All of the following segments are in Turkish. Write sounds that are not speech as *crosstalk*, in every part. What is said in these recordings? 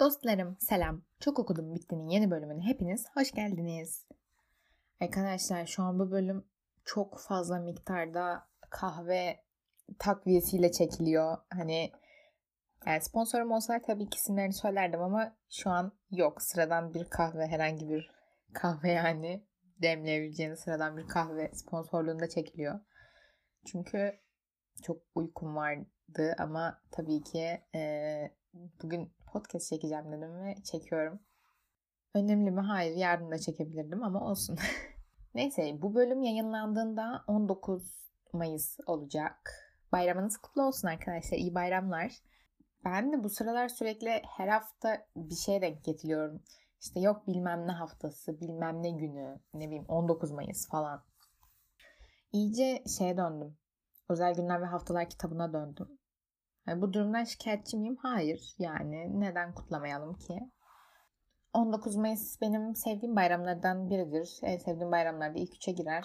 Dostlarım selam. Çok okudum bittinin yeni bölümüne hepiniz hoş geldiniz. Arkadaşlar şu an bu bölüm çok fazla miktarda kahve takviyesiyle çekiliyor. Hani yani sponsorum olsaydı tabii ki isimlerini söylerdim ama şu an yok. Sıradan bir kahve herhangi bir kahve yani demleyebileceğiniz sıradan bir kahve sponsorluğunda çekiliyor. Çünkü çok uykum vardı ama tabii ki e, bugün podcast çekeceğim dedim ve çekiyorum. Önemli mi? Hayır. Yarın da çekebilirdim ama olsun. *laughs* Neyse bu bölüm yayınlandığında 19 Mayıs olacak. Bayramınız kutlu olsun arkadaşlar. İyi bayramlar. Ben de bu sıralar sürekli her hafta bir şey denk getiriyorum. İşte yok bilmem ne haftası, bilmem ne günü, ne bileyim 19 Mayıs falan. İyice şeye döndüm. Özel günler ve haftalar kitabına döndüm. Bu durumdan şikayetçi miyim? Hayır. Yani neden kutlamayalım ki? 19 Mayıs benim sevdiğim bayramlardan biridir. En sevdiğim bayramlarda ilk üçe girer.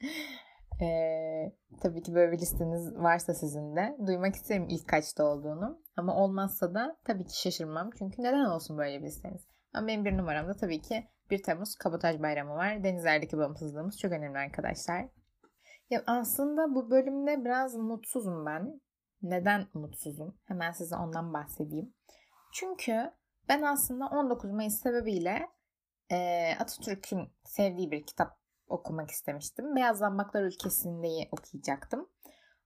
*laughs* ee, tabii ki böyle bir listeniz varsa sizin de. Duymak isterim ilk kaçta olduğunu. Ama olmazsa da tabii ki şaşırmam. Çünkü neden olsun böyle bir listeniz? Ama benim bir numaramda tabii ki 1 Temmuz Kabotaj Bayramı var. Denizlerdeki bağımsızlığımız çok önemli arkadaşlar. Ya aslında bu bölümde biraz mutsuzum ben. Neden mutsuzum? Hemen size ondan bahsedeyim. Çünkü ben aslında 19 Mayıs sebebiyle e, Atatürk'ün sevdiği bir kitap okumak istemiştim. Beyaz Zambaklar Ülkesi'ndeyi okuyacaktım.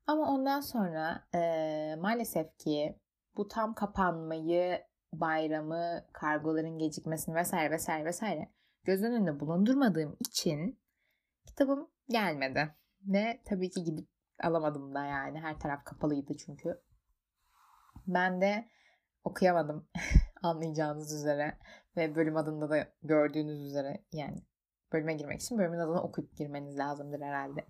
Ama ondan sonra e, maalesef ki bu tam kapanmayı, bayramı, kargoların gecikmesini vesaire vesaire vesaire göz önünde bulundurmadığım için kitabım gelmedi. Ve tabii ki gidip alamadım da yani. Her taraf kapalıydı çünkü. Ben de okuyamadım *laughs* anlayacağınız üzere. Ve bölüm adında da gördüğünüz üzere yani bölüme girmek için bölümün adını okuyup girmeniz lazımdır herhalde.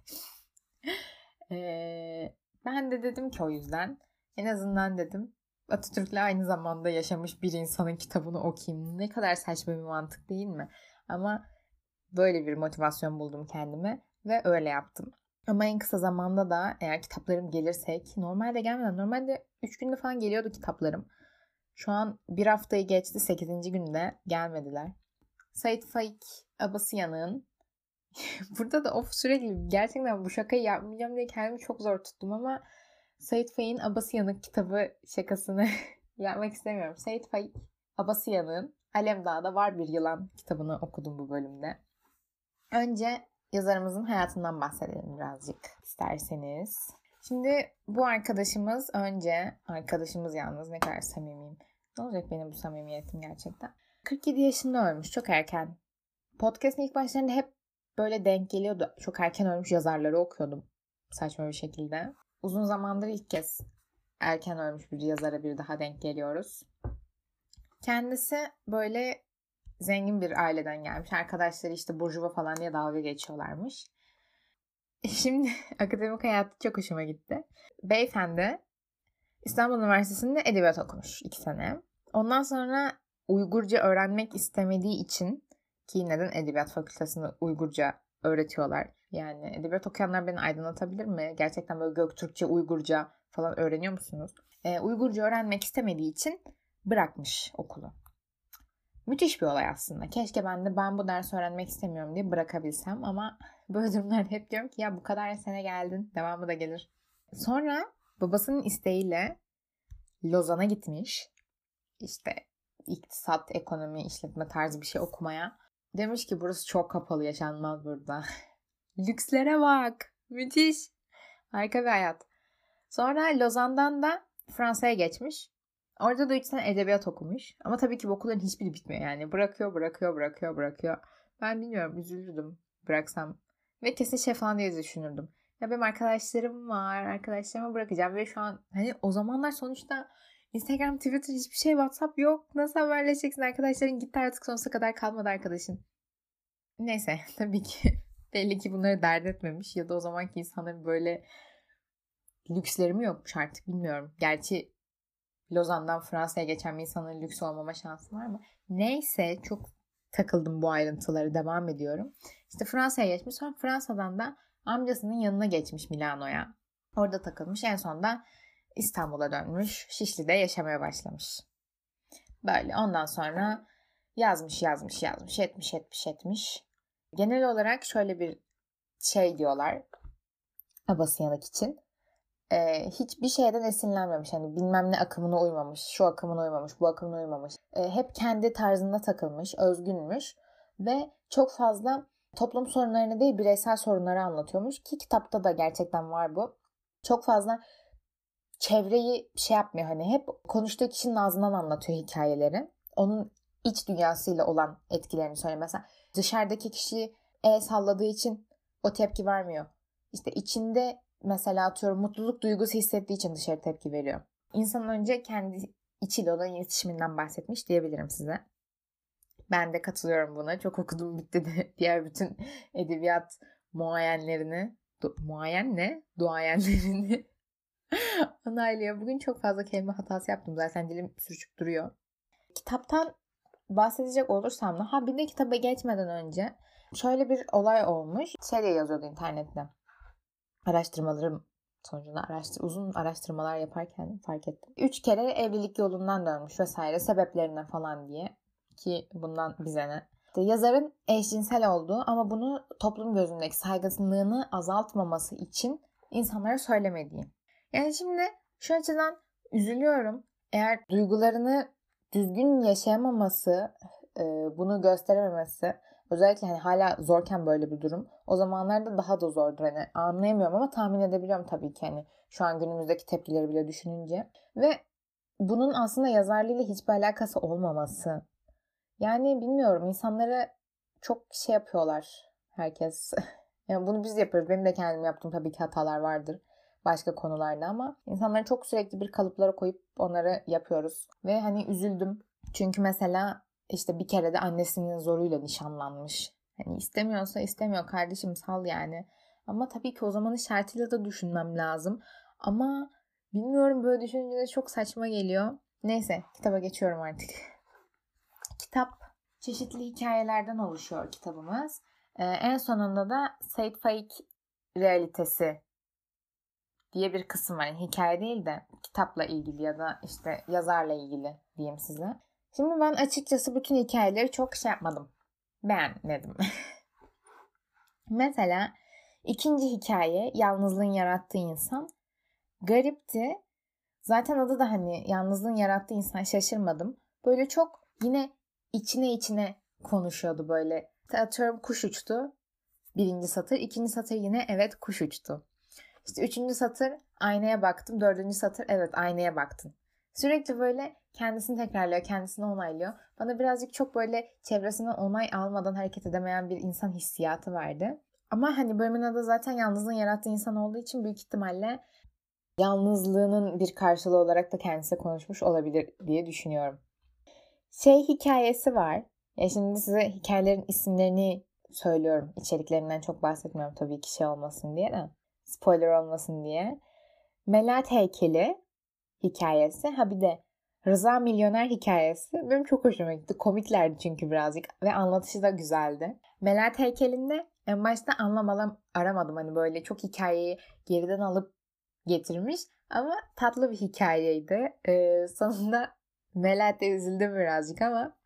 *laughs* ee, ben de dedim ki o yüzden en azından dedim Atatürk'le aynı zamanda yaşamış bir insanın kitabını okuyayım. Ne kadar saçma bir mantık değil mi? Ama böyle bir motivasyon buldum kendime ve öyle yaptım. Ama en kısa zamanda da eğer kitaplarım gelirse normalde gelmeden normalde 3 günde falan geliyordu kitaplarım. Şu an bir haftayı geçti 8. günde gelmediler. Sait Faik Abasıyan'ın *laughs* burada da of sürekli gerçekten bu şakayı yapmayacağım diye kendimi çok zor tuttum ama Sait Faik'in Abasıyan'ın kitabı şakasını *laughs* yapmak istemiyorum. Sait Faik Abasıyan'ın Alemdağ'da Var Bir Yılan kitabını okudum bu bölümde. Önce yazarımızın hayatından bahsedelim birazcık isterseniz. Şimdi bu arkadaşımız önce, arkadaşımız yalnız ne kadar samimiyim. Ne olacak benim bu samimiyetim gerçekten. 47 yaşında ölmüş çok erken. Podcast'ın ilk başlarında hep böyle denk geliyordu. Çok erken ölmüş yazarları okuyordum saçma bir şekilde. Uzun zamandır ilk kez erken ölmüş bir yazara bir daha denk geliyoruz. Kendisi böyle zengin bir aileden gelmiş. Arkadaşları işte burjuva falan diye dalga geçiyorlarmış. *laughs* Şimdi akademik hayatı çok hoşuma gitti. Beyefendi İstanbul Üniversitesi'nde edebiyat okumuş iki sene. Ondan sonra Uygurca öğrenmek istemediği için ki neden edebiyat fakültesinde Uygurca öğretiyorlar. Yani edebiyat okuyanlar beni aydınlatabilir mi? Gerçekten böyle Göktürkçe, Uygurca falan öğreniyor musunuz? Ee, Uygurca öğrenmek istemediği için bırakmış okulu. Müthiş bir olay aslında. Keşke ben de ben bu dersi öğrenmek istemiyorum diye bırakabilsem ama *laughs* böyle durumlarda hep diyorum ki ya bu kadar sene geldin devamı da gelir. Sonra babasının isteğiyle Lozan'a gitmiş. İşte iktisat, ekonomi, işletme tarzı bir şey okumaya. Demiş ki burası çok kapalı yaşanmaz burada. *laughs* Lükslere bak. Müthiş. Harika bir hayat. Sonra Lozan'dan da Fransa'ya geçmiş. Orada da 3 sene edebiyat okumuş. Ama tabii ki bu okulların hiçbiri bitmiyor yani. Bırakıyor, bırakıyor, bırakıyor, bırakıyor. Ben bilmiyorum üzülürdüm bıraksam. Ve kesin şey falan diye düşünürdüm. Ya benim arkadaşlarım var. Arkadaşlarıma bırakacağım. Ve şu an hani o zamanlar sonuçta Instagram, Twitter hiçbir şey, WhatsApp yok. Nasıl haberleşeceksin? Arkadaşların gitti artık sonsuza kadar kalmadı arkadaşın. Neyse *laughs* tabii ki belli ki bunları dert etmemiş. Ya da o zamanki insanların böyle lüksleri mi yokmuş artık bilmiyorum. Gerçi Lozan'dan Fransa'ya geçen bir insanın lüks olmama şansı var mı? Neyse çok takıldım bu ayrıntıları devam ediyorum. İşte Fransa'ya geçmiş sonra Fransa'dan da amcasının yanına geçmiş Milano'ya. Orada takılmış en sonunda İstanbul'a dönmüş. Şişli'de yaşamaya başlamış. Böyle ondan sonra yazmış yazmış yazmış etmiş etmiş etmiş. Genel olarak şöyle bir şey diyorlar Abasıyanık için. Ee, hiçbir şeyden esinlenmemiş. Hani bilmem ne akımına uymamış, şu akımına uymamış, bu akımına uymamış. Ee, hep kendi tarzında takılmış, özgünmüş ve çok fazla toplum sorunlarını değil bireysel sorunları anlatıyormuş ki kitapta da gerçekten var bu. Çok fazla çevreyi şey yapmıyor hani hep konuştuğu kişinin ağzından anlatıyor hikayeleri. Onun iç dünyasıyla olan etkilerini söylüyor. Mesela dışarıdaki kişiyi el salladığı için o tepki vermiyor. İşte içinde mesela atıyorum mutluluk duygusu hissettiği için dışarı tepki veriyor. İnsan önce kendi içiyle olan iletişiminden bahsetmiş diyebilirim size. Ben de katılıyorum buna. Çok okudum bitti de *laughs* diğer bütün edebiyat muayenlerini, du, muayen ne? Duayenlerini *laughs* onaylıyor. Bugün çok fazla kelime hatası yaptım. Zaten dilim sürçüp duruyor. Kitaptan bahsedecek olursam da ha bir de kitaba geçmeden önce şöyle bir olay olmuş. Şey diye yazıyordu internette. Araştırmalarım sonucunda araştır, uzun araştırmalar yaparken fark ettim. Üç kere evlilik yolundan dönmüş vesaire sebeplerine falan diye ki bundan bize ne. İşte yazarın eşcinsel olduğu ama bunu toplum gözündeki saygısızlığını azaltmaması için insanlara söylemediği. Yani şimdi şu açıdan üzülüyorum. Eğer duygularını düzgün yaşayamaması, bunu gösterememesi özellikle hani hala zorken böyle bir durum. O zamanlarda daha da zordur. Hani anlayamıyorum ama tahmin edebiliyorum tabii ki hani şu an günümüzdeki tepkileri bile düşününce. Ve bunun aslında yazarlığıyla hiçbir alakası olmaması. Yani bilmiyorum insanları çok şey yapıyorlar herkes. *laughs* yani bunu biz yapıyoruz. Benim de kendim yaptığım tabii ki hatalar vardır başka konularda ama insanları çok sürekli bir kalıplara koyup onları yapıyoruz. Ve hani üzüldüm. Çünkü mesela işte bir kere de annesinin zoruyla nişanlanmış. Hani istemiyorsa istemiyor kardeşim sal yani. Ama tabii ki o zamanın şartıyla da düşünmem lazım. Ama bilmiyorum böyle düşününce de çok saçma geliyor. Neyse kitaba geçiyorum artık. Kitap çeşitli hikayelerden oluşuyor kitabımız. Ee, en sonunda da Said Faik realitesi diye bir kısım var. Yani hikaye değil de kitapla ilgili ya da işte yazarla ilgili diyeyim size. Şimdi ben açıkçası bütün hikayeleri çok şey yapmadım. Beğenmedim. *laughs* Mesela ikinci hikaye Yalnızlığın Yarattığı insan garipti. Zaten adı da hani Yalnızlığın Yarattığı insan şaşırmadım. Böyle çok yine içine içine konuşuyordu böyle. Atıyorum kuş uçtu. Birinci satır. ikinci satır yine evet kuş uçtu. İşte üçüncü satır aynaya baktım. Dördüncü satır evet aynaya baktın. Sürekli böyle kendisini tekrarlıyor, kendisini onaylıyor. Bana birazcık çok böyle çevresinden onay almadan hareket edemeyen bir insan hissiyatı verdi. Ama hani bölümün adı zaten yalnızlığın yarattığı insan olduğu için büyük ihtimalle yalnızlığının bir karşılığı olarak da kendisi konuşmuş olabilir diye düşünüyorum. Şey hikayesi var. Ya şimdi size hikayelerin isimlerini söylüyorum. İçeriklerinden çok bahsetmiyorum tabii ki şey olmasın diye de. Spoiler olmasın diye. Melat heykeli hikayesi. Ha bir de Rıza Milyoner hikayesi benim çok hoşuma gitti. Komiklerdi çünkü birazcık ve anlatışı da güzeldi. Melat heykelinde en başta anlamadan aramadım. Hani böyle çok hikayeyi geriden alıp getirmiş. Ama tatlı bir hikayeydi. Ee, sonunda Melat'e üzüldüm birazcık ama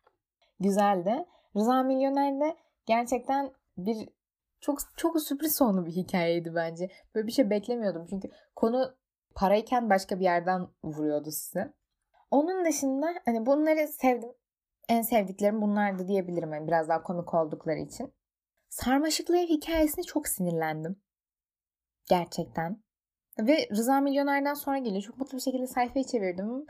güzeldi. Rıza Milyoner de gerçekten bir çok çok sürpriz sonlu bir hikayeydi bence. Böyle bir şey beklemiyordum. Çünkü konu parayken başka bir yerden vuruyordu size. Onun dışında hani bunları sevdim. En sevdiklerim bunlardı diyebilirim. Yani biraz daha komik oldukları için. Sarmaşıklı ev hikayesine çok sinirlendim. Gerçekten. Ve Rıza Milyoner'den sonra geliyor. Çok mutlu bir şekilde sayfayı çevirdim.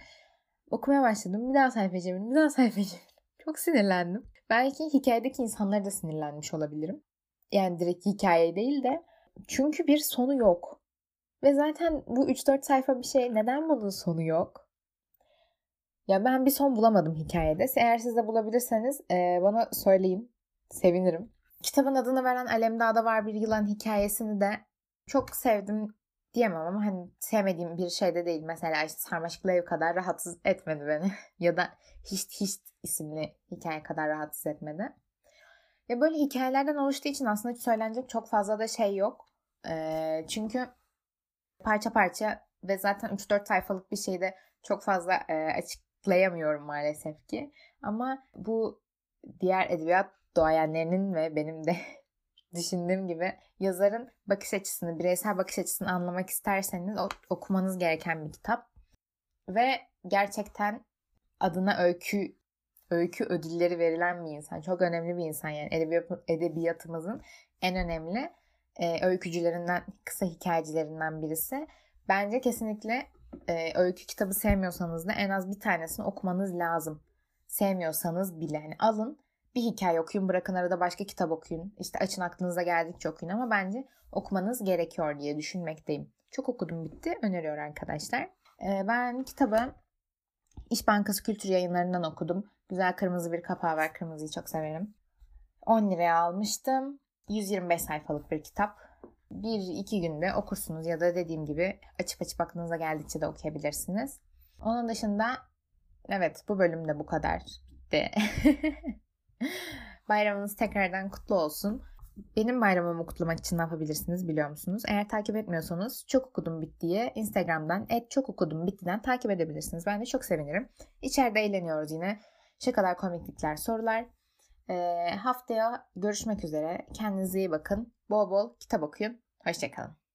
Okumaya başladım. Bir daha sayfayı çevirdim. Bir daha sayfayı çevirdim. *laughs* Çok sinirlendim. Belki hikayedeki insanlara da sinirlenmiş olabilirim. Yani direkt hikaye değil de. Çünkü bir sonu yok. Ve zaten bu 3-4 sayfa bir şey. Neden bunun sonu yok? Ya ben bir son bulamadım hikayede. Eğer siz de bulabilirseniz e, bana söyleyin. Sevinirim. Kitabın adını veren Alemdağ'da var bir yılan hikayesini de çok sevdim diyemem ama hani sevmediğim bir şey de değil. Mesela işte Sarmaşıklı Ev kadar rahatsız etmedi beni. *laughs* ya da Hiç Hiç isimli hikaye kadar rahatsız etmedi. Ya böyle hikayelerden oluştuğu için aslında söylenecek çok fazla da şey yok. Ee, çünkü parça parça ve zaten 3-4 sayfalık bir şeyde çok fazla e, açık açıklayamıyorum maalesef ki. Ama bu diğer edebiyat doğayenlerinin ve benim de *laughs* düşündüğüm gibi yazarın bakış açısını, bireysel bakış açısını anlamak isterseniz okumanız gereken bir kitap. Ve gerçekten adına öykü öykü ödülleri verilen bir insan. Çok önemli bir insan yani edebiyat, edebiyatımızın en önemli e, öykücülerinden, kısa hikayecilerinden birisi. Bence kesinlikle e, öykü kitabı sevmiyorsanız da en az bir tanesini okumanız lazım. Sevmiyorsanız bile hani alın bir hikaye okuyun bırakın arada başka kitap okuyun. İşte açın aklınıza geldikçe okuyun ama bence okumanız gerekiyor diye düşünmekteyim. Çok okudum bitti öneriyor arkadaşlar. Ee, ben kitabı İş Bankası Kültür Yayınlarından okudum. Güzel kırmızı bir kapağı var. Kırmızıyı çok severim. 10 liraya almıştım. 125 sayfalık bir kitap. Bir iki günde okursunuz ya da dediğim gibi açıp açıp aklınıza geldikçe de okuyabilirsiniz. Onun dışında evet bu bölümde bu kadar. De. *laughs* Bayramınız tekrardan kutlu olsun. Benim bayramımı kutlamak için ne yapabilirsiniz biliyor musunuz? Eğer takip etmiyorsanız çok okudum bittiye Instagram'dan et çok okudum bittiden takip edebilirsiniz. Ben de çok sevinirim. İçeride eğleniyoruz yine. Şakalar, komiklikler, sorular. Haftaya görüşmek üzere. Kendinize iyi bakın. Bol bol kitap okuyun. Hoşçakalın.